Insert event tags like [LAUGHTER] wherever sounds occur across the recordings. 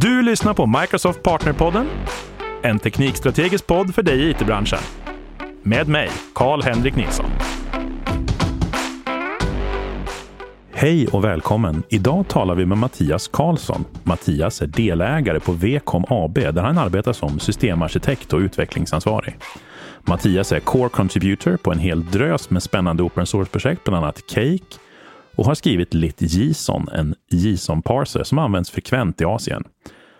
Du lyssnar på Microsoft Partnerpodden, en teknikstrategisk podd för dig i it-branschen. Med mig, Karl-Henrik Nilsson. Hej och välkommen! Idag talar vi med Mattias Karlsson. Mattias är delägare på Vcom AB där han arbetar som systemarkitekt och utvecklingsansvarig. Mattias är core contributor på en hel drös med spännande open source-projekt, bland annat Cake, och har skrivit LitJSON, en JSON-parser som används frekvent i Asien.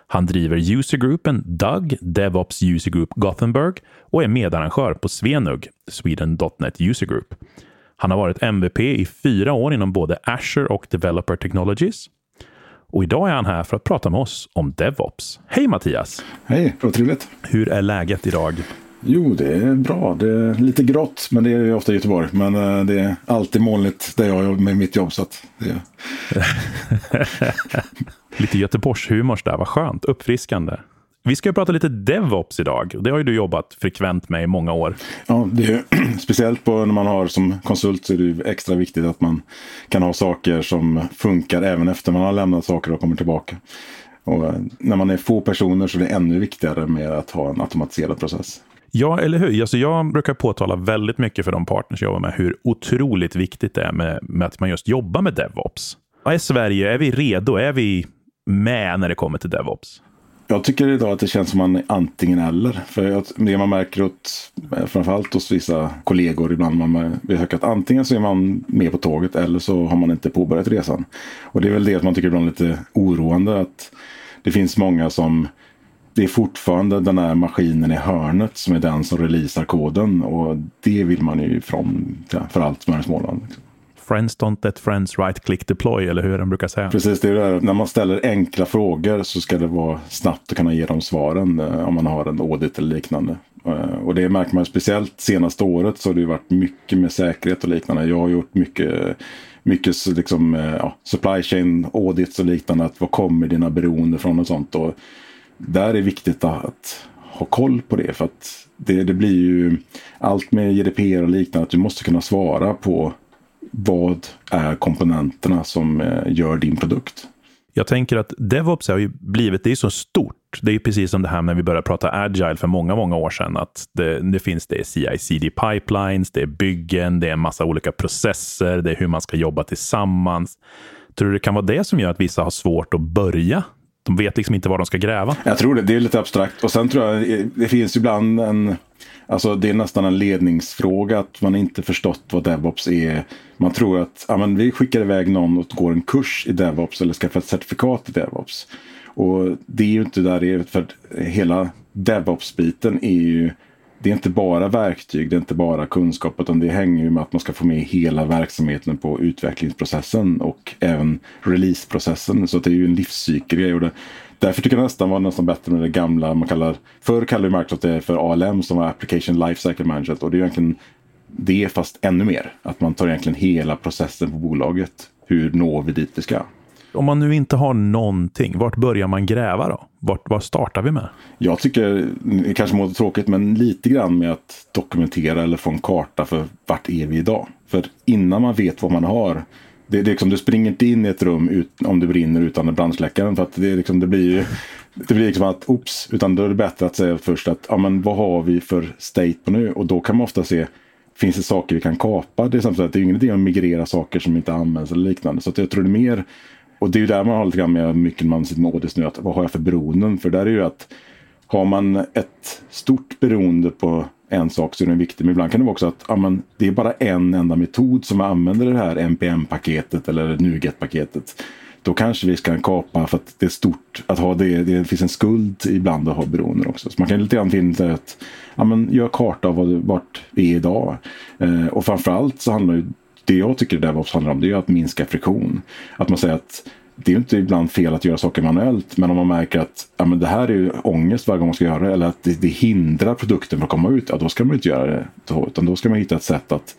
Han driver usergruppen DUG, DevOps User Group Gothenburg och är medarrangör på Svenug, Sweden.net User Group. Han har varit MVP i fyra år inom både Azure och Developer Technologies. Och idag är han här för att prata med oss om DevOps. Hej Mattias! Hej, vad trevligt! Hur är läget idag? Jo, det är bra. Det är lite grått, men det är ju ofta i Göteborg. Men eh, det är alltid molnigt där jag jobbar med mitt jobb. Så det... [LAUGHS] lite Göteborgshumor där, vad skönt. Uppfriskande. Vi ska prata lite DevOps idag. Det har ju du jobbat frekvent med i många år. Ja, det är [CLEARS THROAT] speciellt på när man har som konsult så är det extra viktigt att man kan ha saker som funkar även efter man har lämnat saker och kommer tillbaka. Och eh, när man är få personer så är det ännu viktigare med att ha en automatiserad process. Ja, eller hur? Alltså jag brukar påtala väldigt mycket för de partners jag jobbar med hur otroligt viktigt det är med, med att man just jobbar med DevOps. Är Sverige, är vi redo? Är vi med när det kommer till DevOps? Jag tycker idag att det känns som man är antingen eller. För det man märker åt, eh, framförallt hos vissa kollegor ibland, man hört att antingen så är man med på tåget eller så har man inte påbörjat resan. Och det är väl det att man tycker ibland är lite oroande att det finns många som det är fortfarande den här maskinen i hörnet som är den som releasar koden och det vill man ju ifrån för allt som är i Småland. Liksom. Friends don't let friends right click deploy, eller hur den brukar säga. Precis, det är det. När man ställer enkla frågor så ska det vara snabbt att kunna ge dem svaren eh, om man har en audit eller liknande. Eh, och det märker man speciellt senaste året så har det varit mycket med säkerhet och liknande. Jag har gjort mycket mycket liksom, eh, ja, supply chain audits och liknande. Att var kommer dina beroende från och sånt. Och där är det viktigt att ha koll på det. För att det, det blir ju allt med GDPR och liknande. Att du måste kunna svara på vad är komponenterna som eh, gör din produkt. Jag tänker att DevOps har ju blivit, det är så stort. Det är precis som det här när vi började prata agile för många, många år sedan. Att det, det finns det CI-CD pipelines, det är byggen, det är en massa olika processer, det är hur man ska jobba tillsammans. Tror du det kan vara det som gör att vissa har svårt att börja de vet liksom inte var de ska gräva. Jag tror det. Det är lite abstrakt. Och sen tror jag eh, det finns ibland en... Alltså det är nästan en ledningsfråga att man inte förstått vad DevOps är. Man tror att ja, men vi skickar iväg någon och går en kurs i DevOps eller skaffar ett certifikat i DevOps. Och det är ju inte där det är. För hela DevOps-biten är ju det är inte bara verktyg, det är inte bara kunskap, utan det hänger ju med att man ska få med hela verksamheten på utvecklingsprocessen och även releaseprocessen. Så det är ju en livscykelgrej. Och det, därför tycker jag nästan var nästan bättre med det gamla, man kallar, förr kallade Microsoft det för ALM som var Application Lifecycle Management. Och det är egentligen det fast ännu mer. Att man tar egentligen hela processen på bolaget. Hur når vi dit vi ska? Om man nu inte har någonting, vart börjar man gräva då? Vart, vad startar vi med? Jag tycker, det kanske låter tråkigt, men lite grann med att dokumentera eller få en karta för vart är vi idag? För innan man vet vad man har, det, det är liksom, du springer inte in i ett rum ut, om det brinner utan brandsläckaren. För att det, är liksom, det blir ju det blir liksom att oops, utan då är det bättre att säga först att ja, men vad har vi för state på nu? Och då kan man ofta se Finns det saker vi kan kapa? Det är, ju det är ingen idé att migrera saker som inte används eller liknande. Så jag tror det är mer och det är ju där man har lite grann med mycket man sitter med audits nu. Att, vad har jag för beroenden? För där är ju att har man ett stort beroende på en sak så är den viktig. Men ibland kan det vara också att ja, men det är bara en enda metod som använder det här NPM-paketet eller NuGet-paketet. Då kanske vi ska kapa för att det är stort att ha det. Det finns en skuld ibland att ha beroenden också. Så man kan lite grann finna att ja, men gör karta av vart vi är idag. Eh, och framförallt så handlar det det jag tycker DevOps handlar om det är att minska friktion. Att man säger att det är inte ibland fel att göra saker manuellt men om man märker att ja, men det här är ju ångest varje gång man ska göra det eller att det, det hindrar produkten från att komma ut, ja, då ska man inte göra det. Utan då ska man hitta ett sätt att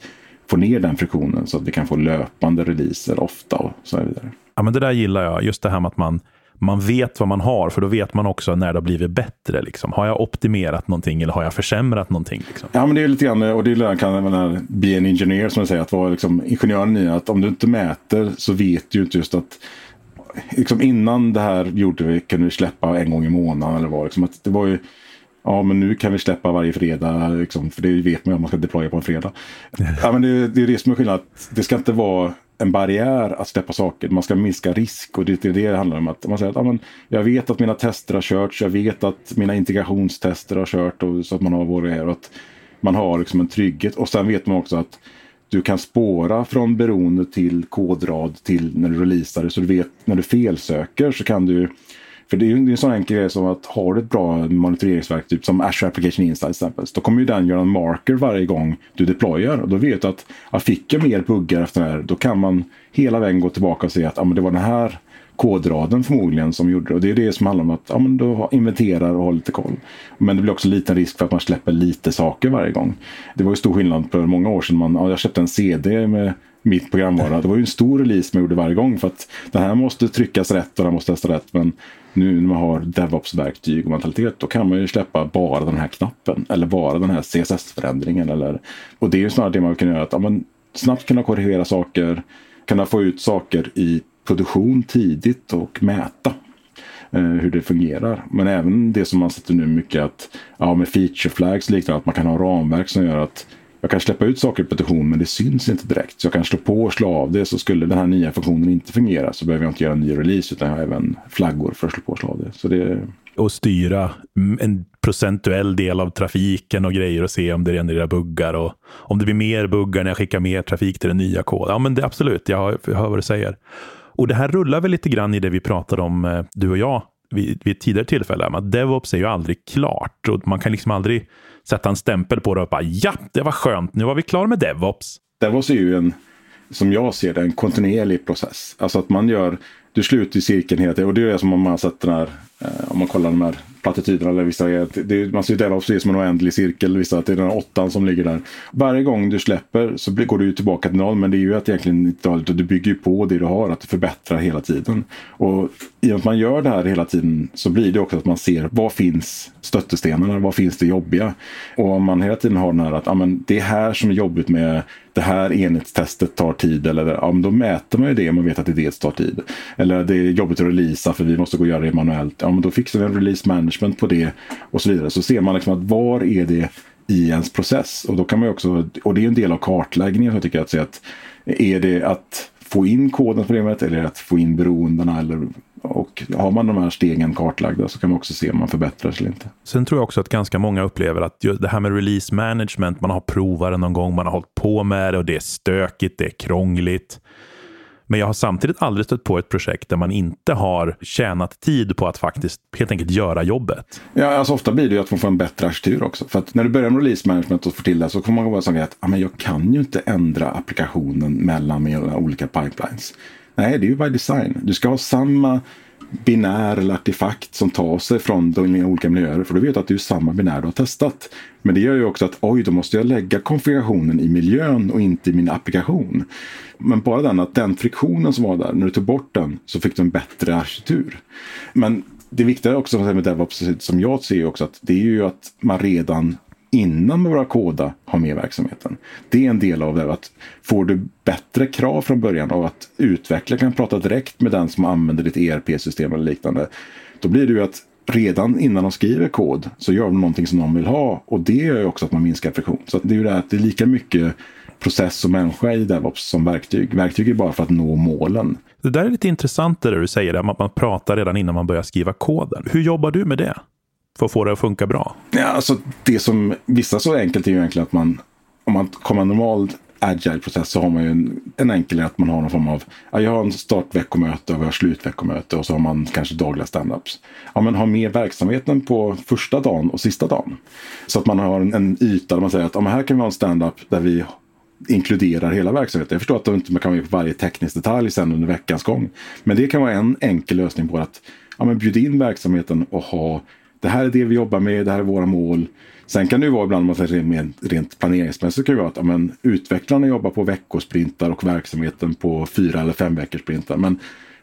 få ner den friktionen så att vi kan få löpande releaser ofta och så vidare. Ja, men det där gillar jag, just det här med att man man vet vad man har, för då vet man också när det har blivit bättre. Liksom. Har jag optimerat någonting eller har jag försämrat någonting? Liksom? Ja, men det är lite grann, och det är lite kan man be en engineer som jag säger, att vara liksom ingenjören i att om du inte mäter så vet du inte just att liksom innan det här gjorde vi, kunde vi släppa en gång i månaden eller vad. Liksom att det var ju, ja men nu kan vi släppa varje fredag, liksom, för det vet man ju om man ska deploya på en fredag. ja, men det, det är det som är skillnaden, det ska inte vara en barriär att släppa saker. Man ska minska risk och det är det det handlar om. Att man säger att ja, men jag vet att mina tester har körts, jag vet att mina integrationstester har kört och så att man har vad. Och att man har liksom en trygghet och sen vet man också att du kan spåra från beroende till kodrad till när du releasar det. Så du vet när du felsöker så kan du för det är ju en sån enkel grej som att har du ett bra monitoreringsverktyg typ som Azure Application Insight exempel. Då kommer ju den göra en marker varje gång du deployar. Och då vet du att ja, fick jag mer buggar efter det här då kan man hela vägen gå tillbaka och se att ja, men det var den här kodraden förmodligen som gjorde det. Och det är det som handlar om att ja, men då inventerar och har lite koll. Men det blir också liten risk för att man släpper lite saker varje gång. Det var ju stor skillnad för många år sedan. Man, ja, jag köpte en CD med mitt programvara. Det var ju en stor release man gjorde varje gång för att det här måste tryckas rätt och den måste testas rätt. Men nu när man har DevOps-verktyg och mentalitet då kan man ju släppa bara den här knappen eller bara den här CSS-förändringen. Eller, och det är ju snarare det man kan göra. Att, ja, men, snabbt kunna korrigera saker, kunna få ut saker i produktion tidigt och mäta eh, hur det fungerar. Men även det som man sätter nu mycket att ja, med feature flags liknande att man kan ha ramverk som gör att jag kan släppa ut saker i petition men det syns inte direkt. Så jag kan slå på och slå av det. Så skulle den här nya funktionen inte fungera så behöver jag inte göra en ny release utan jag har även flaggor för att slå på och slå av det. Så det... Och styra mm, en procentuell del av trafiken och grejer och se om det genererar buggar och om det blir mer buggar när jag skickar mer trafik till den nya koden. Ja, men det, absolut, jag hör, jag hör vad du säger. Och det här rullar väl lite grann i det vi pratade om, eh, du och jag, vid, vid ett tidigare tillfälle. Att DevOps är ju aldrig klart och man kan liksom aldrig sätta en stämpel på det och bara ja, det var skönt, nu var vi klara med DevOps. DevOps är ju en, som jag ser det, en kontinuerlig process. Alltså att man gör, du sluter cirkeln hela tiden och det är som om man sätter den här, eh, om man kollar de här plattityderna eller vissa det, man ser DevOps det som en oändlig cirkel. Vissa att det är den här åttan som ligger där. Varje gång du släpper så går du tillbaka till noll. Men det är ju att egentligen inte du bygger ju på det du har. Att du förbättrar hela tiden. Och i och med att man gör det här hela tiden så blir det också att man ser vad finns stöttestenarna? Vad finns det jobbiga? Och om man hela tiden har den här att ja, men det är här som är jobbigt med det här enhetstestet tar tid. Eller ja, då mäter man ju det om man vet att det dels tar tid. Eller det är jobbigt att releasa för vi måste gå och göra det manuellt. Ja, men då fixar vi en release management på det och så vidare. Så ser man liksom att var är det i ens process? Och då kan man också, och det är en del av kartläggningen jag tycker att att är det att få in koden på det eller att få in beroendena eller och har man de här stegen kartlagda så kan man också se om man förbättras eller inte. Sen tror jag också att ganska många upplever att det här med release management, man har provat det någon gång, man har hållit på med det och det är stökigt, det är krångligt. Men jag har samtidigt aldrig stött på ett projekt där man inte har tjänat tid på att faktiskt helt enkelt göra jobbet. Ja, alltså ofta blir det ju att man får en bättre arkitektur också. För att när du börjar med release management och får till det så får man vara så att ah, men jag kan ju inte ändra applikationen mellan mina olika pipelines. Nej, det är ju by design. Du ska ha samma binär eller artefakt som tar sig från de olika miljöer. För du vet att det är samma binär du har testat. Men det gör ju också att oj, då måste jag lägga konfigurationen i miljön och inte i min applikation. Men bara den att den friktionen som var där, när du tog bort den så fick du en bättre arkitektur. Men det viktiga också med DevOps som jag ser också att det är ju att man redan innan man börjar koda ha med verksamheten. Det är en del av det. Att får du bättre krav från början av att utvecklare kan prata direkt med den som använder ditt ERP-system eller liknande. Då blir det ju att redan innan de skriver kod så gör de någonting som de vill ha och det gör ju också att man minskar friktion. Så det är ju det att det är lika mycket process och människa i DevOps som verktyg. Verktyg är bara för att nå målen. Det där är lite intressant det du säger, att man pratar redan innan man börjar skriva koden. Hur jobbar du med det? För att få det att funka bra? Ja, alltså det som vissa så enkelt är ju egentligen att man om man kommer en normal agile-process så har man ju en, en enkel att man har någon form av, ja, jag har en startveckomöte och jag har slutveckomöte och så har man kanske dagliga standups. Ja, men ha med verksamheten på första dagen och sista dagen. Så att man har en, en yta där man säger att ja, här kan vi ha en standup där vi inkluderar hela verksamheten. Jag förstår att man inte kan vara med på varje teknisk detalj sen under veckans gång. Men det kan vara en enkel lösning på att ja, men bjuda in verksamheten och ha det här är det vi jobbar med, det här är våra mål. Sen kan det ju vara ibland, man säger rent planeringsmässigt, kan det vara att ja, men, utvecklarna jobbar på veckosprintar och verksamheten på fyra eller fem veckors sprintar. Men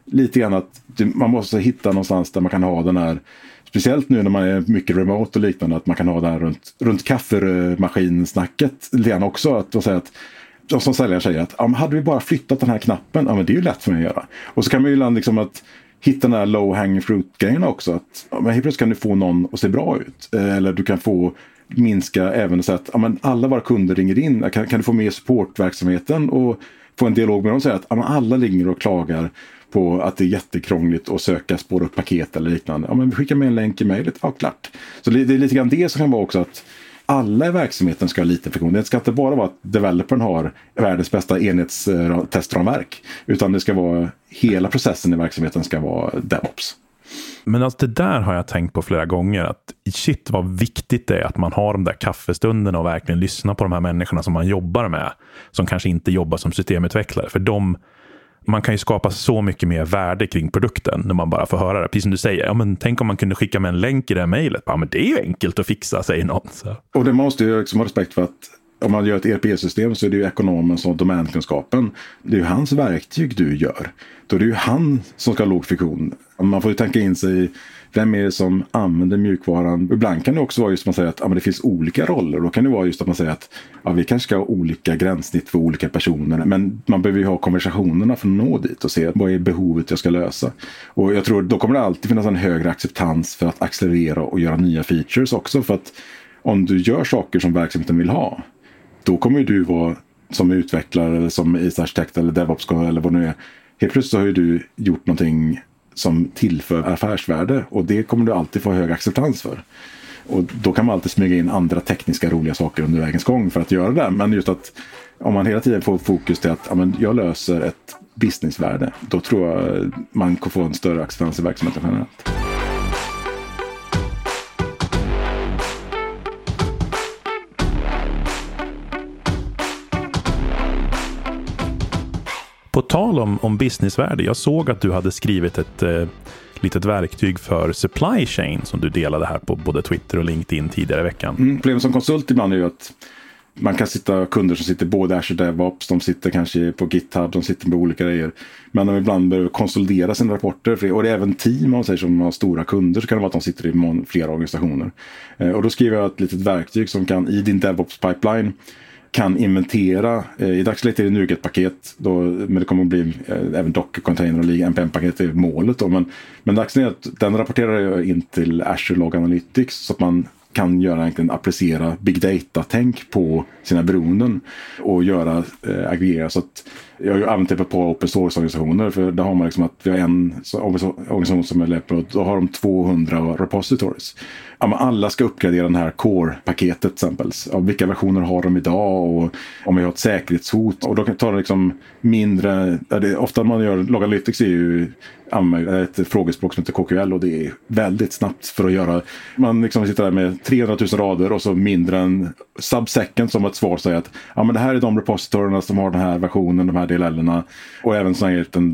lite grann att man måste hitta någonstans där man kan ha den här Speciellt nu när man är mycket remote och liknande, att man kan ha det här runt, runt kaffemaskinsnacket lite grann också. Att, säga att som säljare säger att ja, hade vi bara flyttat den här knappen, ja men det är ju lätt för mig att göra. Och så kan man ju ibland liksom att hitta den här low hanging fruit grejerna också. Att, ja, men helt plötsligt kan du få någon att se bra ut. Eh, eller du kan få minska även så att ja, men alla våra kunder ringer in. Kan, kan du få med supportverksamheten och få en dialog med dem och säga att ja, men alla ringer och klagar på att det är jättekrångligt att söka, spåra upp paket eller liknande. Ja, men vi skickar med en länk i mejlet, ja klart. Så det, det är lite grann det som kan vara också att alla i verksamheten ska ha lite funktion. Det ska inte bara vara att developern har världens bästa enhetstestramverk. Utan det ska vara hela processen i verksamheten ska vara DevOps. Men alltså det där har jag tänkt på flera gånger. Att shit vad viktigt det är att man har de där kaffestunderna och verkligen lyssnar på de här människorna som man jobbar med. Som kanske inte jobbar som systemutvecklare. För de, man kan ju skapa så mycket mer värde kring produkten när man bara får höra det. Precis som du säger, ja, men tänk om man kunde skicka med en länk i det här mejlet. Ja, men det är ju enkelt att fixa, säger någon. Så. Och det måste ju liksom ha respekt för att om man gör ett ERP-system så är det ju ekonomen som har domänkunskapen. Det är ju hans verktyg du gör. Då är det ju han som ska ha låg fiktion. Man får ju tänka in sig i vem är det som använder mjukvaran? Ibland kan det också vara just att man säger att ja, men det finns olika roller. Då kan det vara just att man säger att ja, vi kanske ska ha olika gränssnitt för olika personer. Men man behöver ju ha konversationerna för att nå dit och se vad är behovet jag ska lösa. Och jag tror då kommer det alltid finnas en högre acceptans för att accelerera och göra nya features också. För att om du gör saker som verksamheten vill ha då kommer du vara som utvecklare eller som IT-arkitekt eller DevOps eller vad det nu är. Helt plötsligt har ju du gjort någonting som tillför affärsvärde och det kommer du alltid få hög acceptans för. Och då kan man alltid smyga in andra tekniska roliga saker under vägens gång för att göra det. Men just att om man hela tiden får fokus till att ja, men jag löser ett businessvärde. Då tror jag man kan få en större acceptans i verksamheten generellt. På tal om, om businessvärde, jag såg att du hade skrivit ett eh, litet verktyg för supply chain som du delade här på både Twitter och LinkedIn tidigare i veckan. Mm, problemet som konsult ibland är ju att man kan sitta kunder som sitter både Azure DevOps, de sitter kanske på GitHub, de sitter med olika grejer. Men de ibland behöver konsolidera sina rapporter. Och det är även team, om säger som har stora kunder, så kan det vara att de sitter i flera organisationer. Eh, och då skriver jag ett litet verktyg som kan i din DevOps pipeline kan inventera. Eh, I dagsläget är det NuGet-paket, men det kommer att bli eh, även Docker-container och NPM-paket är målet. Då. Men, men dagsläget, den rapporterar jag in till Azure Log Analytics så att man kan göra egentligen applicera big data-tänk på sina beroenden och göra eh, aggregera. Så att jag har ju använt typ på open source-organisationer för där har man liksom att vi har en organisation som är Leopard. och då har de 200 repositories. Ja, alla ska uppgradera den här core-paketet till exempel. Ja, vilka versioner har de idag och om vi har ett säkerhetshot. Och då tar det liksom mindre, det, ofta man gör, Logalytics är ju ett frågespråk som heter KQL och det är väldigt snabbt för att göra. Man liksom sitter där med 300 000 rader och så mindre än subsecond som ett svar säger att ja, men det här är de repositorierna som har den här versionen, de här fördelarna. Och även så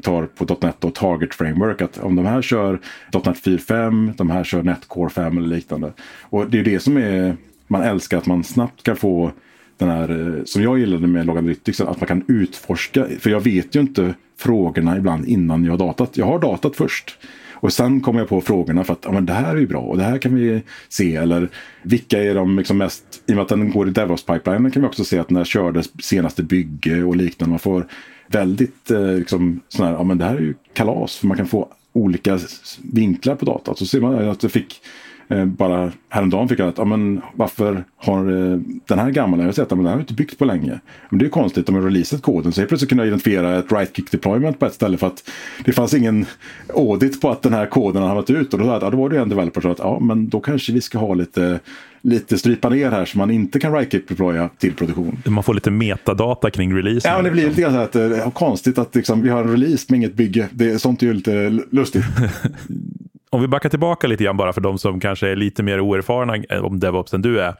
tar på .NET och Target Framework att om de här kör .NET 4.5, de här kör NetCore 5 eller liknande. Och det är det som är, man älskar att man snabbt kan få den här, eh, som jag gillade med Loganalytics, att man kan utforska. För jag vet ju inte frågorna ibland innan jag har datat. Jag har datat först. Och sen kommer jag på frågorna för att ja, men det här är ju bra och det här kan vi se. Eller vilka är de liksom mest, i och med att den går i DevOps-pipelinen kan vi också se att när kördes körde senaste bygge och liknande. Man får väldigt eh, liksom, sån här, ja men det här är ju kalas. För man kan få olika vinklar på datat. Så ser man att det fick bara häromdagen fick jag att, ja, men varför har eh, den här gamla, jag har sett att den här har inte byggt på länge. Men det är konstigt, de har releasat koden. Så jag plötsligt kunde jag identifiera ett right-kick deployment på ett ställe för att det fanns ingen audit på att den här koden har varit ut. Och då, ja, då var det en developer som sa att ja, men då kanske vi ska ha lite lite strypa ner här så man inte kan right-kick deploya till produktion. Man får lite metadata kring releasen. Ja, det blir lite grann så att det eh, är konstigt att liksom, vi har en release med inget bygge. Det, sånt är ju lite lustigt. [LAUGHS] Om vi backar tillbaka lite grann bara för de som kanske är lite mer oerfarna eh, om DevOps än du är.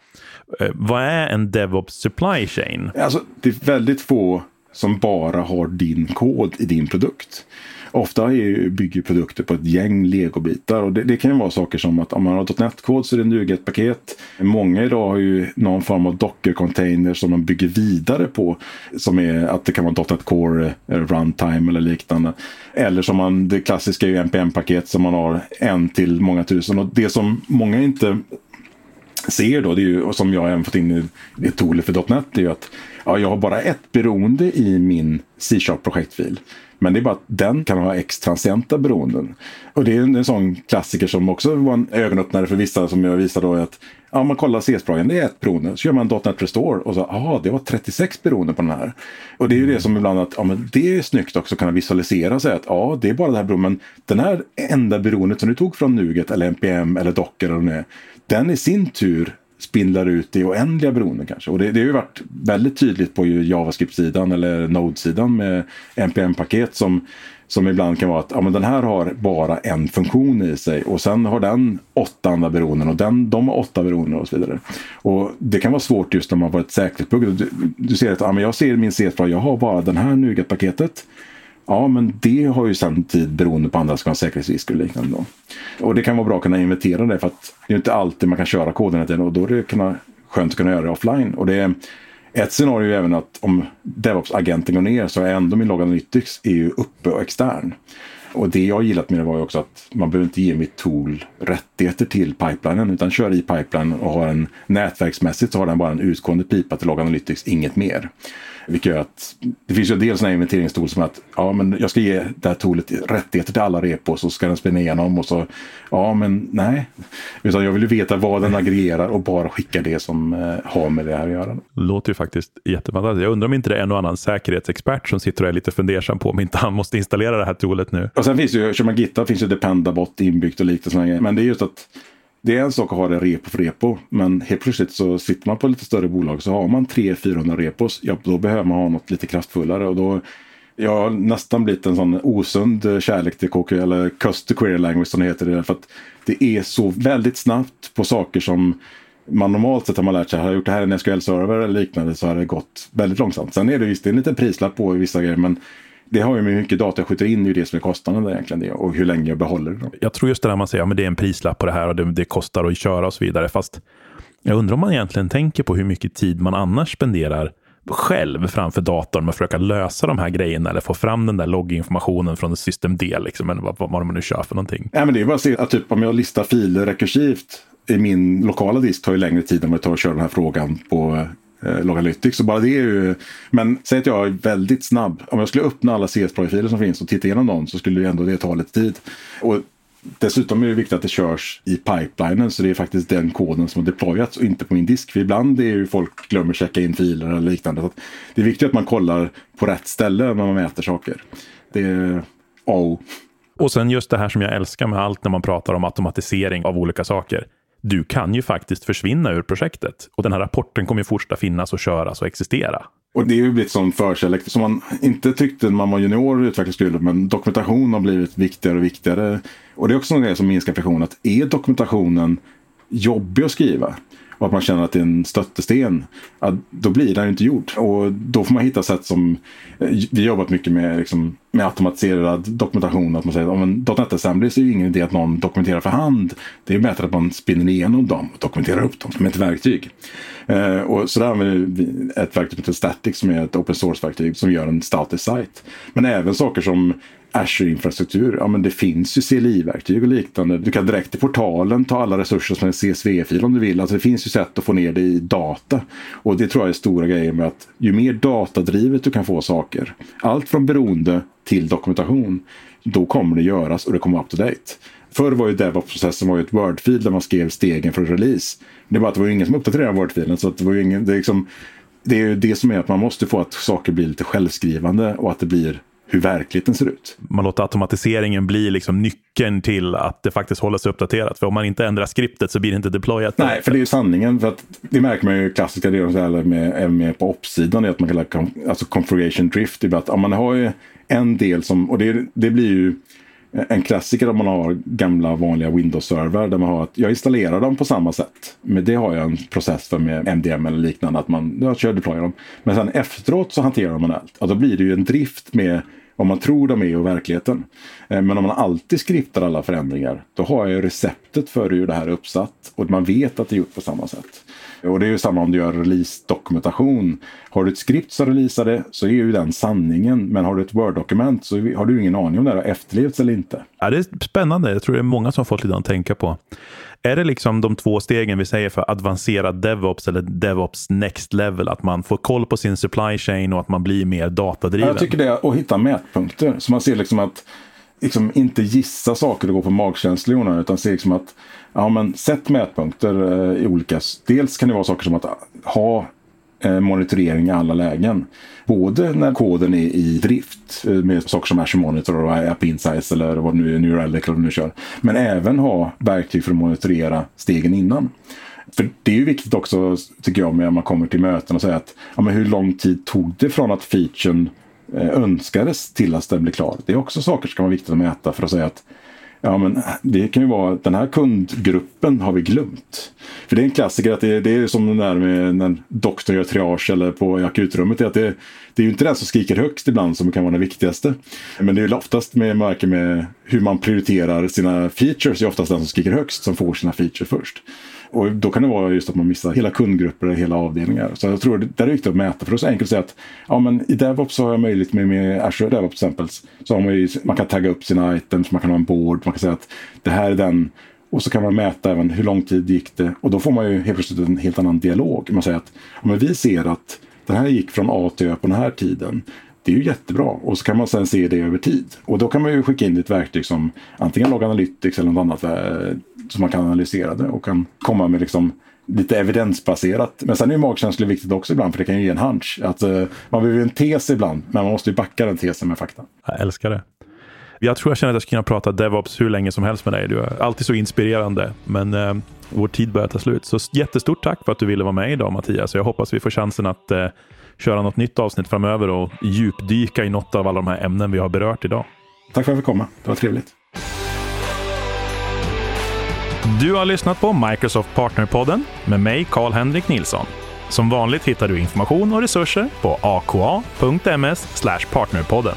Eh, vad är en DevOps supply chain? Alltså, det är väldigt få som bara har din kod i din produkt. Ofta är, bygger produkter på ett gäng legobitar och det, det kan ju vara saker som att om man har .NET-kod så är det NuGet-paket. Många idag har ju någon form av Docker-container som man bygger vidare på. Som är att det kan vara .NET Core eh, Runtime eller liknande. Eller som man, det klassiska är ju NPM-paket som man har en till många tusen. Och det som många inte ser då, det är ju, som jag har även fått in i det för .NET, det är ju att ja, jag har bara ett beroende i min C-sharp projektfil. Men det är bara att den kan ha x transienta beroenden. Och det är en, en sån klassiker som också var en ögonöppnare för vissa som jag visade då att ja, man kollar CS-programmen, det är ett beroende. Så gör man .NET Restore och så, jaha, det var 36 beroende på den här. Och det är ju det som ibland att, ja men det är snyggt också att kunna visualisera sig säga att ja, det är bara det här beroendet, men den här enda beroendet som du tog från Nuget eller NPM eller Docker eller det den i sin tur spindlar ut i oändliga beroenden kanske. Och det, det har ju varit väldigt tydligt på JavaScript-sidan eller Node-sidan med NPM-paket som, som ibland kan vara att ja, men den här har bara en funktion i sig och sen har den åtta andra beroenden och den, de har åtta beroenden och så vidare. Och Det kan vara svårt just när man har ett säkerhetsbugg. Du, du ser att ja, men jag ser min c jag har bara den här NuGet-paketet. Ja, men det har ju samtidigt beroende på andra ska ha säkerhetsrisker och liknande. Då. Och det kan vara bra att kunna inventera det för att det är inte alltid man kan köra koden hela tiden och då är det kunna, skönt att kunna göra det offline. Och det är, ett scenario är även att om DevOps-agenten går ner så är ändå min Log Analytics är ju uppe och extern. Och det jag gillat med det var ju också att man behöver inte ge mitt tool rättigheter till pipelinen utan kör i pipeline och har en nätverksmässigt så har den bara en utgående pipa till Log Analytics, inget mer. Vilket gör att det finns ju dels sådana inventeringstool som att ja, men jag ska ge det här toolet rättigheter till alla repos så ska den spinna igenom och så ja, men nej. Utan jag vill ju veta vad den aggregerar och bara skicka det som eh, har med det här att göra. Låter ju faktiskt jättefantastiskt. Jag undrar om inte det är en och annan säkerhetsexpert som sitter och är lite fundersam på om inte han måste installera det här toolet nu. Och sen finns ju, kör man gitarr finns ju Dependabot inbyggt och sådana grejer. Men det är just att det är en sak att ha det repo för repo, men helt plötsligt så sitter man på lite större bolag så har man 300-400 repos, ja då behöver man ha något lite kraftfullare och då jag har nästan blivit en sån osund kärlek till KQ eller Cust Query Language som det heter. Det, för att det är så väldigt snabbt på saker som man normalt sett har man lärt sig, har jag gjort det här i en SQL-server eller liknande så har det gått väldigt långsamt. Sen är det visst det är en liten prislapp på vissa grejer men det har ju med hur mycket data jag skjuter in, det är ju det som är kostnaden egentligen det, och hur länge jag behåller det. Jag tror just det där man säger, ja, men det är en prislapp på det här och det, det kostar att köra och så vidare. Fast jag undrar om man egentligen tänker på hur mycket tid man annars spenderar själv framför datorn med att försöka lösa de här grejerna eller få fram den där logginformationen från system D, liksom, eller vad, vad man nu kör för någonting. Ja, men det är bara att se att typ, om jag listar filer rekursivt i min lokala disk tar ju längre tid än vad det tar att köra den här frågan på eh, Logalytics. Så bara det är ju, men säg att jag är väldigt snabb. Om jag skulle öppna alla CS-profiler som finns och titta igenom dem så skulle ju ändå det ta lite tid. Och Dessutom är det viktigt att det körs i pipelinen så det är faktiskt den koden som har deployats och inte på min disk. För ibland är ju folk glömmer checka in filer eller liknande. Så det är viktigt att man kollar på rätt ställe när man mäter saker. Det är A och sen just det här som jag älskar med allt när man pratar om automatisering av olika saker du kan ju faktiskt försvinna ur projektet. Och den här rapporten kommer ju fortsätta finnas och köras och existera. Och det är ju blivit som förkärlek som man inte tyckte när man var junior i utvecklingsgruppen. Men dokumentation har blivit viktigare och viktigare. Och det är också en grej som minskar friktion. Att är dokumentationen jobbig att skriva och att man känner att det är en stöttesten, då blir den inte gjord. Och då får man hitta sätt som, eh, vi har jobbat mycket med, liksom, med automatiserad dokumentation. Att man säger att .NET Assemblies är det ingen idé att någon dokumenterar för hand. Det är bättre att man spinner igenom dem och dokumenterar upp dem som ett verktyg. Eh, och så där använder vi ett verktyg som heter Static som är ett open source-verktyg som gör en statisk site. Men även saker som Azure-infrastruktur, ja men det finns ju CLI-verktyg och liknande. Du kan direkt i portalen ta alla resurser som en CSV-fil om du vill. Alltså det finns ju sätt att få ner det i data. Och det tror jag är stora grejer med att ju mer datadrivet du kan få saker, allt från beroende till dokumentation, då kommer det göras och det kommer up to date. Förr var ju DevOps-processen ett Word-fil där man skrev stegen för release. Det var bara att det var ingen som uppdaterade Word-filen. Så det, var ingen, det, är liksom, det är det som är att man måste få att saker blir lite självskrivande och att det blir hur verkligheten ser ut. Man låter automatiseringen bli liksom nyckeln till att det faktiskt håller sig uppdaterat. För om man inte ändrar skriptet så blir det inte deployat. Nej, för det är sanningen. För att det märker man ju klassiska delar med, även med på oppsidan. Är att man kallar alltså configuration drift. Det att om man har ju en del som, och det, det blir ju en klassiker om man har gamla vanliga Windows-server där man har att jag installerar dem på samma sätt. Men det har jag en process för med MDM eller liknande att man jag kör deployar dem. Men sen efteråt så hanterar man allt. Och då blir det ju en drift med vad man tror de är och verkligheten. Eh, men om man alltid skriptar alla förändringar, då har jag receptet för hur det här är uppsatt och man vet att det är gjort på samma sätt. Och det är ju samma om du gör release-dokumentation. Har du ett skript som releasar det så är ju den sanningen. Men har du ett Word-dokument så har du ingen aning om det har efterlevts eller inte. Ja, det är spännande. Jag tror det är många som har fått lite att tänka på. Är det liksom de två stegen vi säger för avancerad DevOps eller DevOps next level? Att man får koll på sin supply chain och att man blir mer datadriven? Jag tycker det är att hitta mätpunkter. Så man ser liksom att liksom inte gissa saker och gå på magkänsla utan se liksom att ja, men sätt mätpunkter eh, i olika... Dels kan det vara saker som att ha Eh, monitorering i alla lägen. Både när koden är i drift eh, med saker som Azure Monitor och App Insights eller vad det nu är, New Relic eller vad nu kör. Men även ha verktyg för att monitorera stegen innan. För det är ju viktigt också, tycker jag, när man kommer till möten och säga att ja, men hur lång tid tog det från att featuren eh, önskades till att den blev klar? Det är också saker som kan vara viktigt att mäta för att säga att Ja, men det kan ju vara att den här kundgruppen har vi glömt. För det är en klassiker att det, det är som den där med när doktorn gör triage eller på akutrummet. Att det, det är ju inte den som skriker högst ibland som kan vara den viktigaste. Men det är ju oftast med, med hur man prioriterar sina features. Det är oftast den som skriker högst som får sina features först. Och då kan det vara just att man missar hela kundgrupper eller hela avdelningar. Så jag tror det är viktigt att mäta. För det är så enkelt att säga att ja, men i DevOps har jag möjlighet med, med Azure DevOps exempels. Så har man, ju, man kan tagga upp sina items, man kan ha en board, man kan säga att det här är den. Och så kan man mäta även hur lång tid gick det. Och då får man ju helt plötsligt en helt annan dialog. Man säger att ja, men vi ser att den här gick från A till Ö på den här tiden. Det är ju jättebra och så kan man sen se det över tid. Och då kan man ju skicka in ett verktyg som antingen Log Analytics eller något annat eh, som man kan analysera det och kan komma med liksom lite evidensbaserat. Men sen är ju magkänsla viktigt också ibland för det kan ju ge en hunch. Att, uh, man behöver en tes ibland men man måste ju backa den tesen med fakta. Jag älskar det. Jag tror jag känner att jag skulle kunna prata DevOps hur länge som helst med dig. Du är alltid så inspirerande. Men uh, vår tid börjar ta slut. Så jättestort tack för att du ville vara med idag Mattias. Jag hoppas vi får chansen att uh, köra något nytt avsnitt framöver och djupdyka i något av alla de här ämnen vi har berört idag. Tack för att jag fick komma. Det var trevligt. Du har lyssnat på Microsoft Partnerpodden med mig, Karl-Henrik Nilsson. Som vanligt hittar du information och resurser på aka.ms partnerpodden.